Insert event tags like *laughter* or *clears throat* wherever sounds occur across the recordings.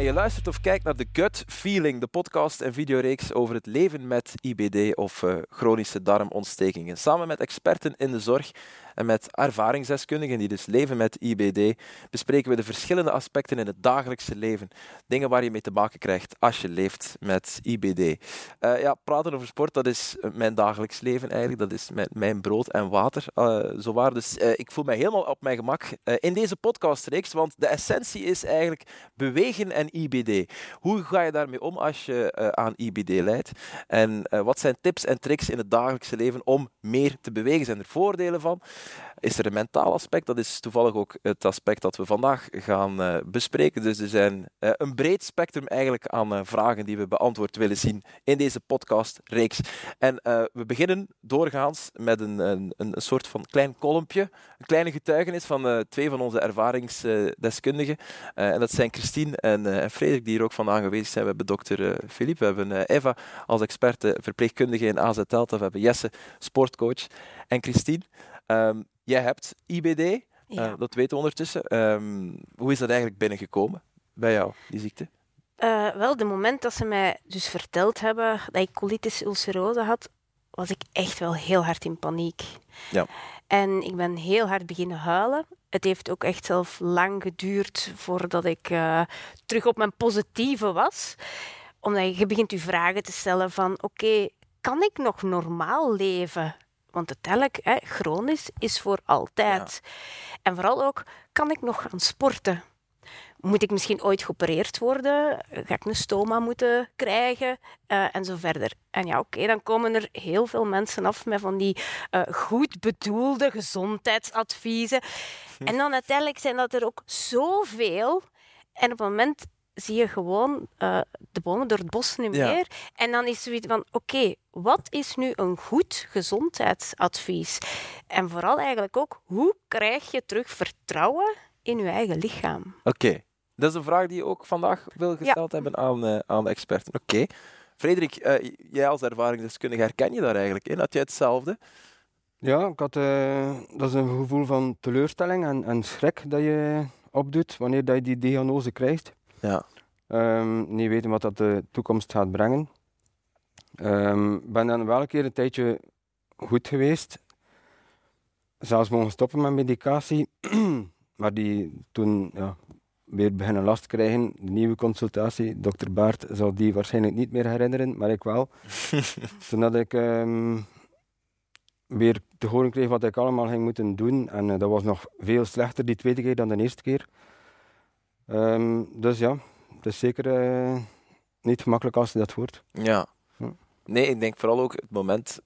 En je luistert of kijkt naar The Gut Feeling, de podcast en videoreeks over het leven met IBD of uh, chronische darmontstekingen. Samen met experten in de zorg en met ervaringsdeskundigen die dus leven met IBD bespreken we de verschillende aspecten in het dagelijkse leven. Dingen waar je mee te maken krijgt als je leeft met IBD. Eh, ja, praten over sport, dat is mijn dagelijks leven eigenlijk. Dat is mijn, brood en water. Uh, zo waar. Dus ik voel mij helemaal op mijn gemak in deze podcastreeks, want de essentie is eigenlijk bewegen en IBD. Hoe ga je daarmee om als je aan IBD leidt? En wat zijn tips en tricks in het dagelijkse leven om meer te bewegen? Zijn er voordelen van? Is er een mentaal aspect. Dat is toevallig ook het aspect dat we vandaag gaan uh, bespreken. Dus er zijn uh, een breed spectrum eigenlijk aan uh, vragen die we beantwoord willen zien in deze podcastreeks. En we beginnen doorgaans met een, een, een soort van klein kolompje, een kleine getuigenis van twee van onze ervaringsdeskundigen. en dat zijn Christine en, Frederik, die hier ook vandaag aanwezig zijn. We hebben dokter Philippe, we hebben Eva als experte verpleegkundige in AZ Delta, we hebben Jesse, sportcoach. En Christine, Um, jij hebt IBD, uh, dat weten we ondertussen. Um, hoe is dat eigenlijk binnengekomen bij jou, die ziekte? Uh, wel, de moment dat ze mij dus verteld hebben dat ik colitis ulcerose had, was ik echt wel heel hard in paniek. Ja. En ik ben heel hard beginnen huilen. Het heeft ook echt zelf lang geduurd voordat ik uh, terug op mijn positieve was. Omdat je begint je vragen te stellen van oké, okay, kan ik nog normaal leven? Want de telk, hè, chronisch, is voor altijd. En vooral ook, kan ik nog gaan sporten? Moet ik misschien ooit geopereerd worden? Ga ik een stoma moeten krijgen? Uh, en zo verder. En ja, oké, dan komen er heel veel mensen af met van die uh, goed bedoelde gezondheidsadviezen. Hm. En dan uiteindelijk zijn dat er ook zoveel. En op het moment zie je gewoon uh, de bomen door het bos niet meer. En dan is zoiets van, oké, wat is nu een goed gezondheidsadvies? En vooral eigenlijk ook, hoe krijg je terug vertrouwen in je eigen lichaam? Oké, dat is een vraag die je ook vandaag wil gesteld hebben aan, uh, aan de experten. Oké. Frederik, uh, jij als ervaringsdeskundige, herken je daar eigenlijk in? Had jij hetzelfde? Ja, ik had, dat is een gevoel van teleurstelling en, en schrik dat je opdoet wanneer dat je die diagnose krijgt. Ja. Um, niet weten wat dat de toekomst gaat brengen. Ik um, ben dan wel een keer een tijdje goed geweest. Zelfs mogen stoppen met medicatie. *clears throat* maar die toen ja, weer beginnen last krijgen. De nieuwe consultatie, dokter Baart zal die waarschijnlijk niet meer herinneren, maar ik wel. *laughs* toen had ik um, weer te horen kreeg wat ik allemaal ging moeten doen. En uh, dat was nog veel slechter die tweede keer dan de eerste keer. Um, dus ja, het is zeker uh, niet gemakkelijk als je dat hoort. Ja. Nee, ik denk vooral ook het moment,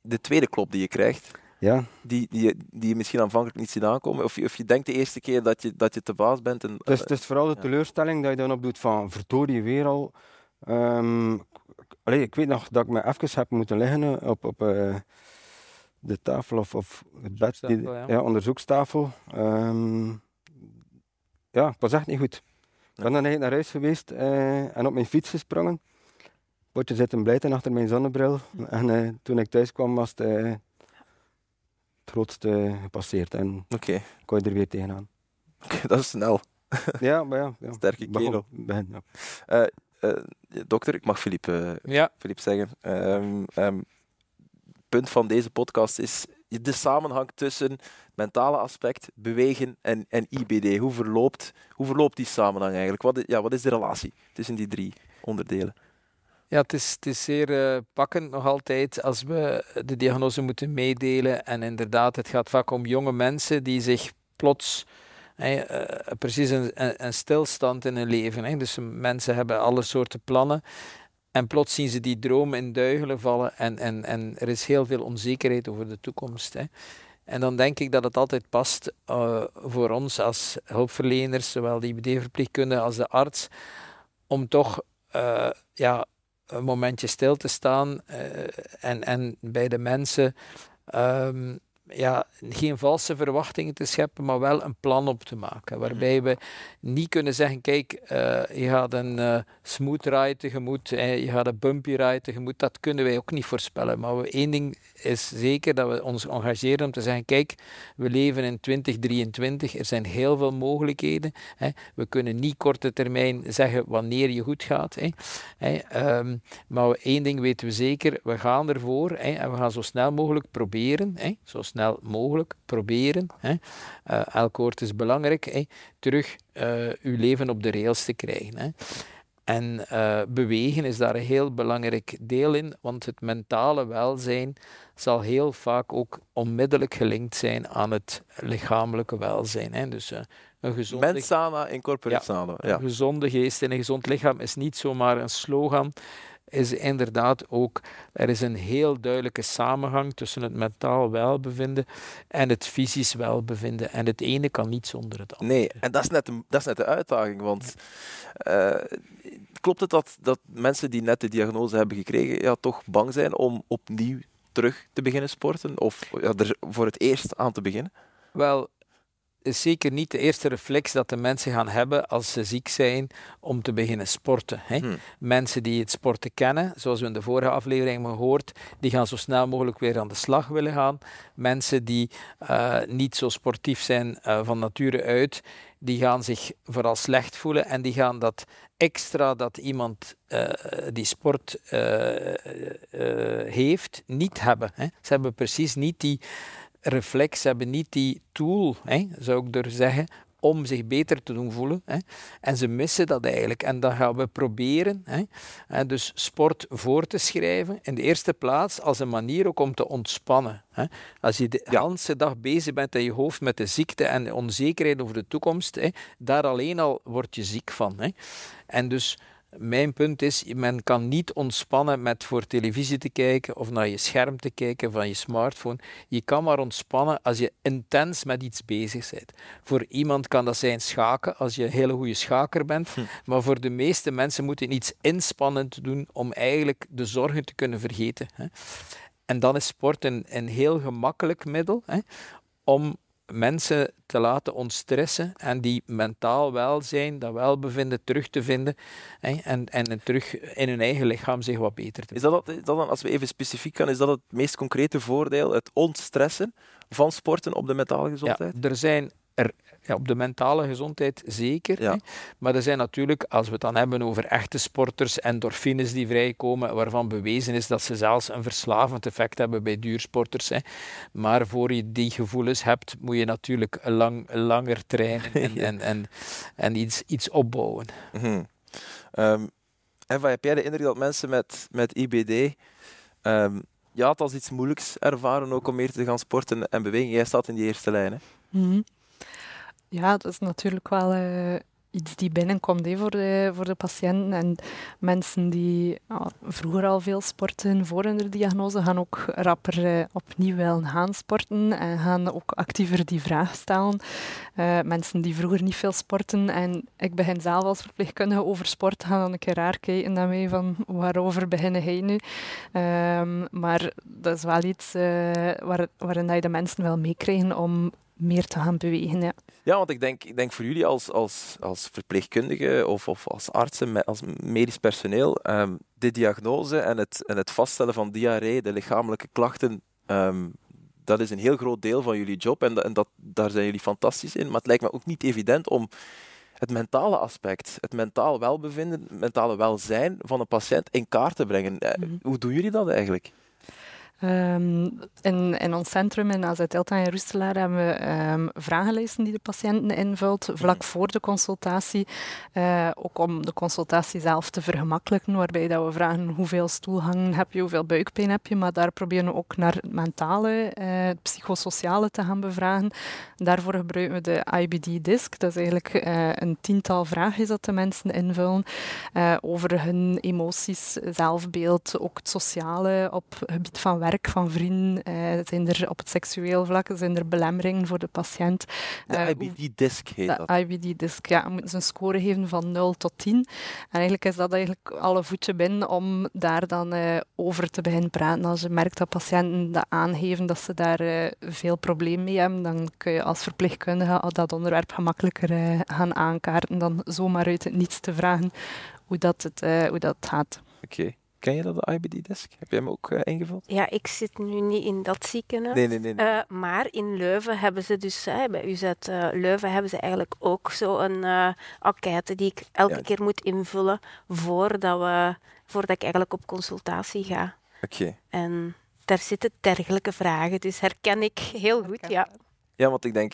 de tweede klop die je krijgt, ja. die, die, die je misschien aanvankelijk niet ziet aankomen. Of je, of je denkt de eerste keer dat je, dat je te baas bent. En, dus het is vooral de teleurstelling dat je dan op doet van verdorie weer al. Um, allee, ik weet nog dat ik me even heb moeten liggen op, op uh, de tafel of, of het bed, die, ja. ja. onderzoekstafel. Um, ja, het was echt niet goed. Ik ben dan eigenlijk naar huis geweest uh, en op mijn fiets gesprongen. Potje zitten blijten achter mijn zonnebril. En uh, toen ik thuis kwam was het, uh, het grootste gepasseerd. En okay. kon je er weer tegenaan. Oké, okay, *laughs* dat is snel. *laughs* ja, maar ja. ja. Sterke kerel. Ja. dokter, ik mag Filip, ja. zeggen. Um, um, punt van deze podcast is de samenhang tussen het mentale aspect, bewegen en, en IBD. Hoe verloopt, hoe verloopt die samenhang eigenlijk? Wat ja, wat is de relatie tussen die drie onderdelen? Ja, het is, het is zeer uh, pakkend nog altijd als we de diagnose moeten meedelen. En inderdaad, het gaat vaak om jonge mensen die zich plots uh, precies een, een, stilstand in hun leven. Hè. Dus mensen hebben alle soorten plannen. En plots zien ze die droom in duigelen vallen en, en, en er is heel veel onzekerheid over de toekomst. Hè. En dan denk ik dat het altijd past uh, voor ons als hulpverleners, zowel de IBD-verpleegkundige als de arts, om toch uh, ja, een momentje stil te staan uh, en, en bij de mensen um, ja, geen valse verwachtingen te scheppen, maar wel een plan op te maken. Waarbij we niet kunnen zeggen, kijk, uh, je gaat een uh, smooth ride tegemoet, je gaat een bumpy ride tegemoet. Dat kunnen wij ook niet voorspellen. Maar we, één ding is zeker, dat we ons engageren om te zeggen, kijk, we leven in 2023, er zijn heel veel mogelijkheden. Hè. We kunnen niet korte termijn zeggen wanneer je goed gaat. Hè. Hè. Um, maar één ding weten we zeker, we gaan ervoor en we gaan zo snel mogelijk proberen, zo snel mogelijk proberen, hè. Uh, elk woord is belangrijk, terug uh, uw leven op de rails te krijgen. Hè. En uh, bewegen is daar een heel belangrijk deel in, want het mentale welzijn zal heel vaak ook onmiddellijk gelinkt zijn aan het lichamelijke welzijn. Hè. Dus uh, een gezonde... Mensana incorporate ja, Ja. Een gezonde geest en een gezond lichaam is niet zomaar een slogan is inderdaad ook, er is een heel duidelijke samenhang tussen het mentaal welbevinden en het fysisch welbevinden. En het ene kan niet zonder het andere. Nee, en dat is net de, dat is net de uitdaging, want uh, klopt het dat, dat mensen die net de diagnose hebben gekregen, ja, toch bang zijn om opnieuw terug te beginnen sporten? Of ja, er voor het eerst aan te beginnen? Wel, is zeker niet de eerste reflex dat de mensen gaan hebben als ze ziek zijn om te beginnen sporten. Hè. Hmm. Mensen die het sporten kennen, zoals we in de vorige aflevering hebben gehoord, die gaan zo snel mogelijk weer aan de slag willen gaan. Mensen die uh, niet zo sportief zijn uh, van nature uit, die gaan zich vooral slecht voelen en die gaan dat extra dat iemand uh, die sport heeft, niet hebben. Hè. Ze hebben precies niet die reflex, hebben niet die tool, hè, zou ik er zeggen, om zich beter te doen voelen. Hè. En ze missen dat eigenlijk. En dan gaan we proberen hè, dus sport voor te schrijven. In de eerste plaats als een manier ook om te ontspannen. Hè. Als je de hele dag bezig bent in je hoofd met de ziekte en de onzekerheid over de toekomst, hè, daar alleen al word je ziek van. Hè. En dus mijn punt is, men kan niet ontspannen met voor televisie te kijken of naar je scherm te kijken van je smartphone. Je kan maar ontspannen als je intens met iets bezig bent. Voor iemand kan dat zijn schaken, als je een hele goede schaker bent. Hm. Maar voor de meeste mensen moet je iets inspannend doen om eigenlijk de zorgen te kunnen vergeten. Hè. En dan is sport een, een heel gemakkelijk middel hè, om mensen te laten ontstressen en die mentaal welzijn, dat welbevinden terug te vinden hè, en, en terug in hun eigen lichaam zich wat beter te Is dat, dat dan, als we even specifiek gaan, is dat het meest concrete voordeel, het ontstressen van sporten op de mentale gezondheid? Ja, er zijn er ja, op de mentale gezondheid zeker. Hè. Maar er zijn natuurlijk, als we het dan hebben over echte sporters, endorfines die vrijkomen, waarvan bewezen is dat ze zelfs een verslavend effect hebben bij duursporters. Hè. Maar voor je die gevoelens hebt, moet je natuurlijk lang, langer trainen en, *laughs* en, en, en, iets, iets opbouwen. Mm -hmm. Eva, heb jij de indruk dat mensen met, met IBD um, ja, het als iets moeilijks ervaren ook om meer te gaan sporten en bewegen? Jij staat in die eerste lijn. Hè? Mhm. Ja, dat is natuurlijk wel uh, iets die binnenkomt voor, de, voor de patiënten. En mensen die vroeger al veel sporten voor hun diagnose, gaan ook rapper uh, opnieuw willen gaan sporten en gaan ook actiever die vraag stellen. Uh, mensen die vroeger niet veel sporten en ik begin zelf als verpleegkundige over sport, gaan dan een keer raar kijken naar mij van waarover beginnen hij nu? Um, maar dat is wel iets waar, waarin je de mensen wel meekrijgen om meer te gaan bewegen. Ja, ja want ik denk, ik denk voor jullie als, als, als verpleegkundige of, of als artsen, als medisch personeel, um, de diagnose en het, en het vaststellen van diarree, de lichamelijke klachten, um, dat is een heel groot deel van jullie job en, en dat, daar zijn jullie fantastisch in. Maar het lijkt me ook niet evident om het mentale aspect, het mentaal welbevinden, het mentale welzijn van een patiënt in kaart te brengen. Eh, mhm. Hoe doen jullie dat eigenlijk? Um, in, in ons centrum in AZ Delta en Rustelaar hebben we um, vragenlijsten die de patiënten invult vlak voor de consultatie. Uh, ook om de consultatie zelf te vergemakkelijken, waarbij dat we vragen hoeveel stoelhangen heb je, hoeveel buikpijn heb je, maar daar proberen we ook naar het mentale, uh, psychosociale te gaan bevragen. Daarvoor gebruiken we de IBD-disc. Dat is eigenlijk uh, een tiental vragen dat de mensen invullen over hun emoties, zelfbeeld, ook het sociale op het gebied van werk van vrienden? Uh, zijn er op het seksueel vlak zijn er belemmeringen voor de patiënt? De uh, IBD-disc heet dat. IBD-disc, ja. Je moet een score geven van 0 tot 10. En eigenlijk is dat eigenlijk alle voetje binnen om daar dan over te beginnen praten. Als je merkt dat patiënten dat aangeven dat ze daar veel problemen mee hebben, dan kun je als verpleegkundige dat onderwerp gemakkelijker gaan aankaarten dan zomaar uit het niets te vragen hoe dat, het, hoe dat gaat. Oké. Ken je dat, de IBD-desk? Heb jij hem ook uh, ingevuld? Ja, ik zit nu niet in dat ziekenhuis. Nee, nee, nee. nee. Uh, maar in Leuven hebben ze dus, uh, bij UZ Leuven hebben ze eigenlijk ook zo een enquête die ik elke keer moet invullen voordat, we, voordat ik eigenlijk op consultatie ga. Oké. En daar zitten dergelijke vragen, dus herken ik heel goed, ja. Ja, want ik denk,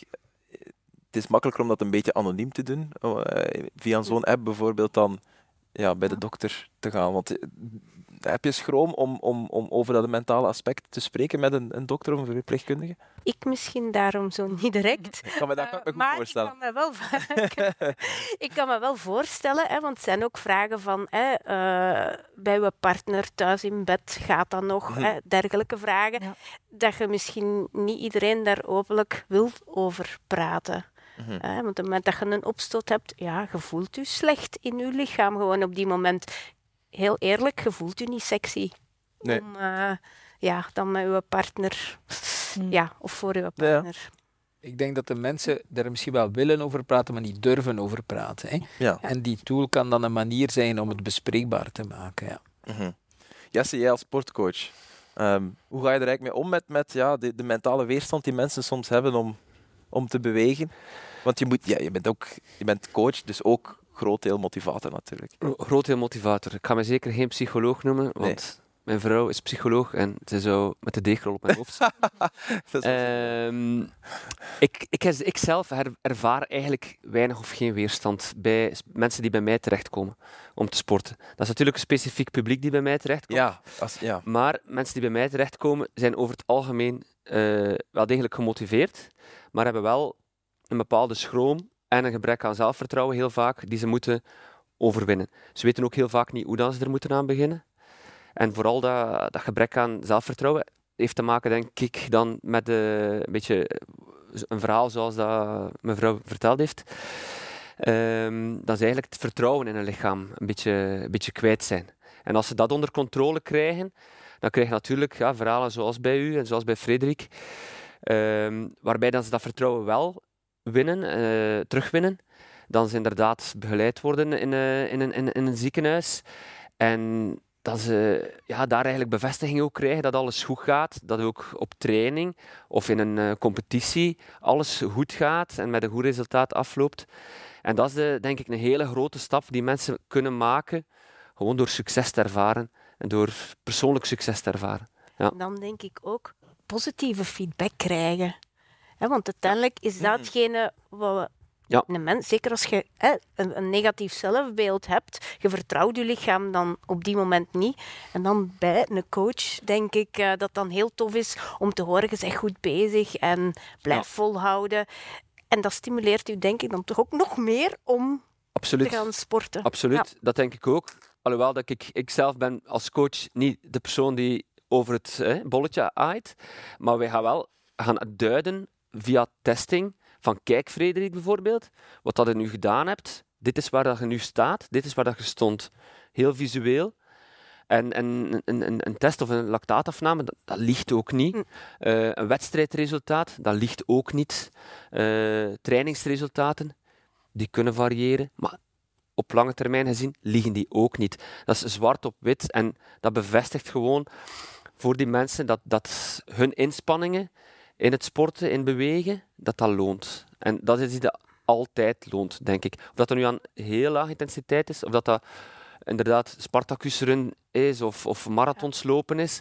het is makkelijker om dat een beetje anoniem te doen. via zo'n app bijvoorbeeld dan ja, bij de dokter te gaan. Want eh, heb je schroom om, om, om over dat mentale aspect te spreken met een, een dokter of een verpleegkundige? Ik misschien daarom zo niet direct. Ik kan me dat uh, maar voorstellen. Ik kan me wel, *laughs* ik kan me wel voorstellen, hè, want het zijn ook vragen van hè, uh, bij uw partner thuis in bed, gaat dat nog? Mhm. hè, dergelijke vragen. Dat je misschien niet iedereen daar openlijk wil over praten. Mm -hmm. want op het moment dat je een opstoot hebt, ja, je voelt je slecht in je lichaam gewoon op die moment. Heel eerlijk, je voelt je niet sexy. Nee. Om, uh, ja, dan met je partner. Mm. Ja, of voor je partner. Ja. Ik denk dat de mensen er misschien wel willen over praten, maar niet durven over praten. Hè? Ja. En die tool kan dan een manier zijn om het bespreekbaar te maken. Ja. Mm -hmm. Jesse, jij als sportcoach, um, hoe ga je er eigenlijk mee om met, met ja, de, de mentale weerstand die mensen soms hebben om om te bewegen. Want je, moet, ja, je, bent ook, je bent coach, dus ook groot deel motivator natuurlijk. Groot deel motivator. Ik ga me zeker geen psycholoog noemen, want mijn vrouw is psycholoog en ze zou met de deegrol op mijn hoofd um, *laughs* ik, ik, ik zelf ervaar eigenlijk weinig of geen weerstand bij mensen die bij mij terechtkomen om te sporten. Dat is natuurlijk een specifiek publiek die bij mij terechtkomt. Ja, als, ja. Maar mensen die bij mij terechtkomen zijn over het algemeen uh, wel degelijk gemotiveerd maar hebben wel een bepaalde schroom en een gebrek aan zelfvertrouwen heel vaak, die ze moeten overwinnen. Ze weten ook heel vaak niet hoe dan ze er moeten aan beginnen. En vooral dat, dat gebrek aan zelfvertrouwen heeft te maken, denk ik, dan met de, een beetje een verhaal zoals dat mevrouw verteld heeft. Um, dat ze eigenlijk het vertrouwen in hun lichaam een beetje, een beetje kwijt zijn. En als ze dat onder controle krijgen, dan krijg je natuurlijk ja, verhalen zoals bij u en zoals bij Frederik, Ehm, waarbij dan ze dat vertrouwen wel winnen, uh, terugwinnen. Dan ze inderdaad begeleid worden in, uh, in, een, in, een ziekenhuis. En dat ze ja, daar eigenlijk bevestiging ook krijgen dat alles goed gaat. Dat ook op training of in een uh, competitie alles goed gaat en met een goed resultaat afloopt. En dat is de, denk ik een hele grote stap die mensen kunnen maken, gewoon door succes te ervaren en door persoonlijk succes te ervaren. Ja. Dan denk ik ook, positieve feedback krijgen. Want uiteindelijk is datgene wat we ja. een mens, zeker als je een, een, negatief zelfbeeld hebt, je vertrouwt je lichaam dan op die moment niet. En dan bij een coach denk ik uh, dat dan heel tof is om te horen, je bent goed bezig en blijf volhouden. En dat stimuleert u denk ik dan toch ook nog meer om Absoluut. te gaan sporten. Absoluut, dat denk ik ook. Alhoewel dat ik, ik zelf ben als coach niet de persoon die over het bolletje aait. Maar wij gaan wel gaan duiden via testing van kijk Frederik bijvoorbeeld, wat dat je nu gedaan hebt. Dit is waar dat je nu staat, dit is waar dat je stond. Heel visueel. En, en een, een, een, test of een lactaatafname, dat, dat ligt ook niet. Uh, een wedstrijdresultaat, dat ligt ook niet. Uh, trainingsresultaten, die kunnen variëren. Maar op lange termijn gezien liggen die ook niet. Dat is zwart op wit en dat bevestigt gewoon voor die mensen dat, dat hun inspanningen in het sporten, in bewegen, dat dat loont. En dat is iets dat altijd loont, denk ik. Of dat er nu aan heel laag intensiteit is, of dat dat inderdaad Spartacus run is, of, of marathons lopen is,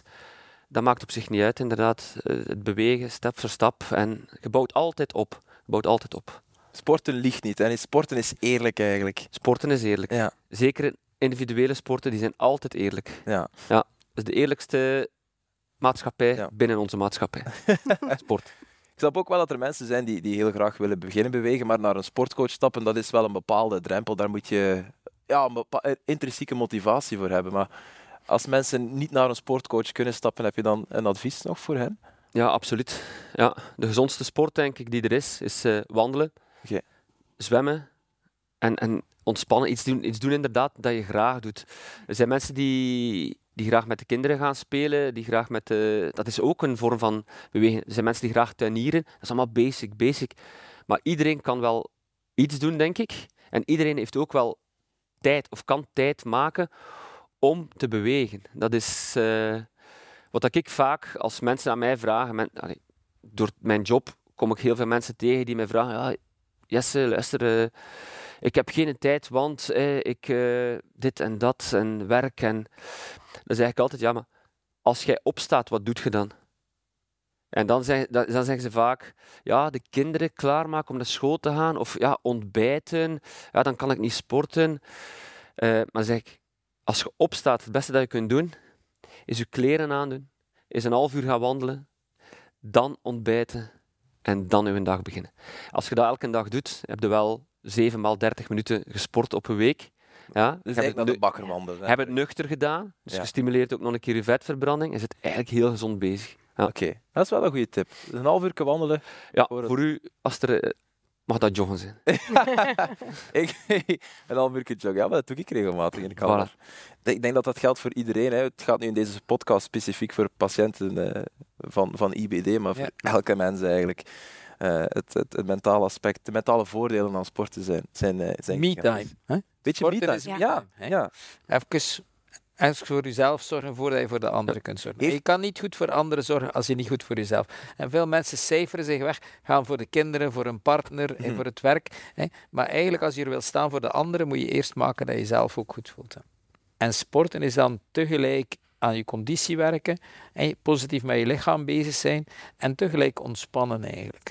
dat maakt op zich niet uit, inderdaad. Eh, het bewegen, stap voor stap. En je bouwt altijd op. Je bouwt altijd op. Sporten ligt niet. En sporten is eerlijk eigenlijk. Sporten is eerlijk. Ja. Zeker individuele sporten, die zijn altijd eerlijk. Ja. ja. Dat is de eerlijkste maatschappij binnen onze maatschappij. *laughs* Sport. Ik snap ook wel dat er mensen zijn die, die heel graag willen beginnen bewegen, maar naar een sportcoach stappen, dat is wel een bepaalde drempel. Daar moet je ja, een intrinsieke motivatie voor hebben. Maar Als mensen niet naar een sportcoach kunnen stappen, heb je dan een advies nog voor hen? Ja, absoluut. Ja, de gezondste sport, denk ik, die er is, is uh, wandelen, okay. zwemmen en, en ontspannen. Iets doen, iets doen inderdaad dat je graag doet. Er zijn mensen die, die graag met de kinderen gaan spelen, die graag met de, dat is ook een vorm van bewegen. Er zijn mensen die graag tuinieren, dat is allemaal basic, basic. Maar iedereen kan wel iets doen, denk ik. En iedereen heeft ook wel tijd of kan tijd maken om te bewegen. Dat is uh, wat ik vaak als mensen aan mij vragen. Men, door mijn job kom ik heel veel mensen tegen die mij vragen: ja, Jesse, luister, uh, ik heb geen tijd, want eh, ik uh, dit en dat en werk. En dan zeg ik altijd: ja, maar als jij opstaat, wat doet je dan? En dan, dan, zeggen ze vaak, ja, de kinderen klaarmaken om naar school te gaan, of ja, ontbijten, ja, dan kan ik niet sporten. Uh, maar zeg ik, als je opstaat, het beste dat je kunt doen, is je kleren aandoen, is een half uur gaan wandelen, dan ontbijten en dan je dag beginnen. Als je dat elke dag doet, heb je wel 7 maal 30 minuten gesport op een week. Ja, dus heb het, de bakker wandelen. Heb het nuchter gedaan, dus ja. stimuleert ook nog een keer je vetverbranding, is het eigenlijk heel gezond bezig. Ja. Oké, dat is wel een goede tip. Een half uur wandelen. Ja, voor, voor u, als er, eh, mag dat joggen zijn. *laughs* ik, *laughs* een half uur joggen, ja, maar dat doe ik regelmatig in de kamer. Ik denk dat dat geldt voor iedereen. Hè. Het gaat nu in deze podcast specifiek voor patiënten uh, van, van IBD, maar voor elke mens eigenlijk. Uh, het, het, het, mentale aspect, de mentale voordelen aan sporten zijn. zijn, zijn me-time. Beetje me-time. Ja, ja. ja. Even voor jezelf zorgen voordat je voor de anderen kunt zorgen. Je kan niet goed voor anderen zorgen als je niet goed voor jezelf. En veel mensen cijferen zich weg, gaan voor de kinderen, voor een partner en mhm. voor het werk. Hè. Maar eigenlijk, als je er wil staan voor de anderen, moet je eerst maken dat je zelf ook goed voelt. En sporten is dan tegelijk aan je conditie werken, hè, positief met je lichaam bezig zijn en tegelijk ontspannen eigenlijk.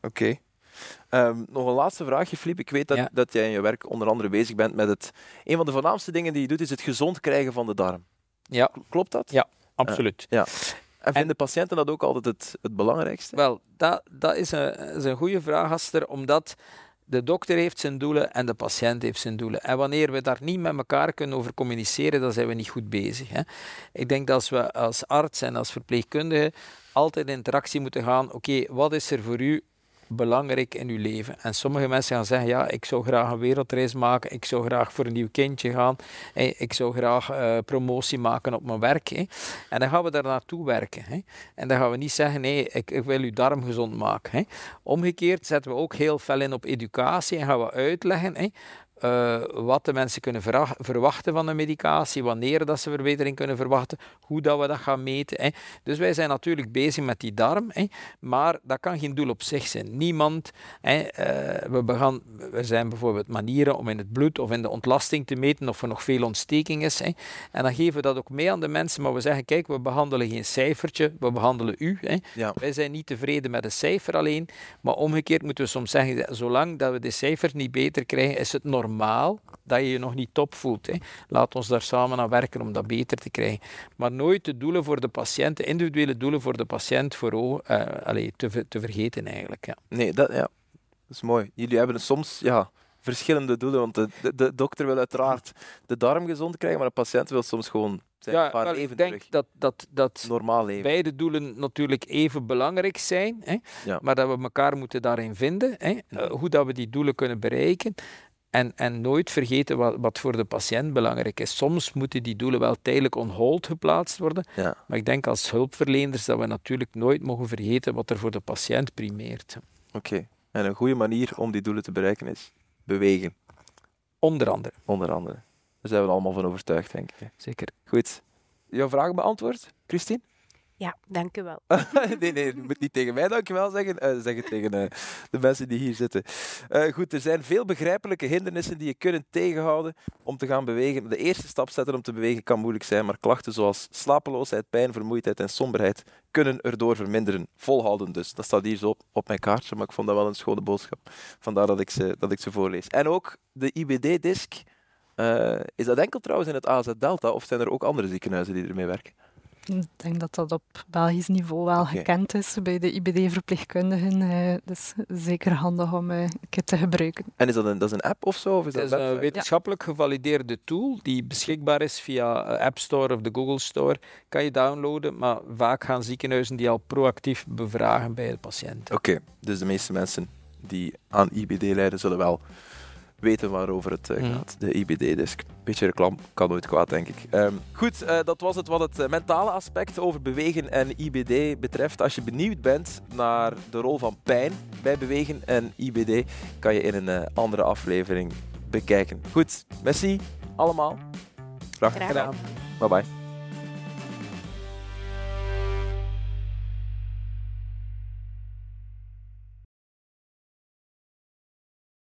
Oké. Um, nog een laatste vraagje, Filip. Ik weet dat, dat jij in je werk onder andere bezig bent met het... Een van de voornaamste dingen die je doet, is het gezond krijgen van de darm. Ja. Klopt dat? Ja, absoluut. Uh, ja. En vinden patiënten dat ook altijd het, het belangrijkste? Wel, dat, dat is, een, is een goede vraag, Aster, omdat de dokter heeft zijn doelen en de patiënt heeft zijn doelen. En wanneer we daar niet met elkaar kunnen over communiceren, dan zijn we niet goed bezig. Hè. Ik denk dat we als arts en als verpleegkundige altijd in interactie moeten gaan, oké, wat is er voor u belangrijk in uw leven. En sommige mensen gaan zeggen, ja, ik zou graag een wereldreis maken, ik zou graag voor een nieuw kindje gaan, ik zou graag uh, promotie maken op mijn werk. En dan gaan we daar naartoe werken. En dan gaan we niet zeggen, nee, ik, ik wil uw darm gezond maken. Omgekeerd zetten we ook heel veel in op educatie en gaan we uitleggen uh, wat de mensen kunnen verwachten van de medicatie, wanneer dat ze verbetering kunnen verwachten, hoe dat we dat gaan meten. Hè. Dus wij zijn natuurlijk bezig met die darm, hè, maar dat kan geen doel op zich zijn. Niemand, hè, uh, we, begaan, er zijn bijvoorbeeld manieren om in het bloed of in de ontlasting te meten of er nog veel ontsteking is. Hè. En dan geven we dat ook mee aan de mensen, maar we zeggen, kijk, we behandelen geen cijfertje, we behandelen u. Hè. Ja. Wij zijn niet tevreden met een cijfer alleen, maar omgekeerd moeten we soms zeggen, zolang dat we de cijfers niet beter krijgen, is het normaal normaal dat je je nog niet top voelt. Hè. Laat ons daar samen aan werken om dat beter te krijgen. Maar nooit de doelen voor de patiënt, de individuele doelen voor de patiënt voor, uh, allez, te, te vergeten eigenlijk. Ja. Nee, dat, ja. dat is mooi. Jullie hebben soms ja, verschillende doelen, want de, de, dokter wil uiteraard de darm gezond krijgen, maar de patiënt wil soms gewoon zijn ja, wel, even ik denk terug. dat, dat, dat Normaal leven. beide doelen natuurlijk even belangrijk zijn, hè, ja. maar dat we elkaar moeten daarin vinden, hè, uh, hoe dat we die doelen kunnen bereiken. En, en nooit vergeten wat, wat voor de patiënt belangrijk is. Soms moeten die doelen wel tijdelijk on hold geplaatst worden. Ja. Maar ik denk als hulpverleners dat we natuurlijk nooit mogen vergeten wat er voor de patiënt primeert. Oké. En een goede manier om die doelen te bereiken is bewegen. Onder andere. Onder andere. Daar zijn we allemaal van overtuigd, denk ik. Zeker. Goed. Jouw vraag beantwoord, Christine? Ja, dank u wel. *laughs* nee, nee, je moet niet tegen mij dankjewel zeggen. Uh, zeg het tegen uh, de mensen die hier zitten. Uh, goed, er zijn veel begrijpelijke hindernissen die je kunnen tegenhouden om te gaan bewegen. De eerste stap zetten om te bewegen kan moeilijk zijn, maar klachten zoals slapeloosheid, pijn, vermoeidheid en somberheid kunnen erdoor verminderen. Volhouden dus. Dat staat hier zo op mijn kaartje, maar ik vond dat wel een schone boodschap. Vandaar dat ik ze, dat ik ze voorlees. En ook de IBD-disc. is dat enkel trouwens in het AZ Delta of zijn er ook andere ziekenhuizen die ermee werken? Ik denk dat dat op Belgisch niveau wel gekend is bij de IBD-verpleegkundigen. Uh, dus zeker handig om uh, een keer te gebruiken. En is dat een, dat is een app of zo? Of is het dat is een wetenschappelijk gevalideerde tool die beschikbaar is via App Store of de Google Store. Kan je downloaden, maar vaak gaan ziekenhuizen die al proactief bevragen bij de patiënt. Oké, dus de meeste mensen die aan IBD lijden zullen wel weten waarover het uh, gaat. De IBD-disk. Beetje reclame kan nooit kwaad, denk ik. Um, goed, uh, dat was het wat het uh, mentale aspect over bewegen en IBD betreft. Als je benieuwd bent naar de rol van pijn bij bewegen en IBD, kan je in een andere aflevering bekijken. Goed, merci allemaal. Graag gedaan. Bye bye.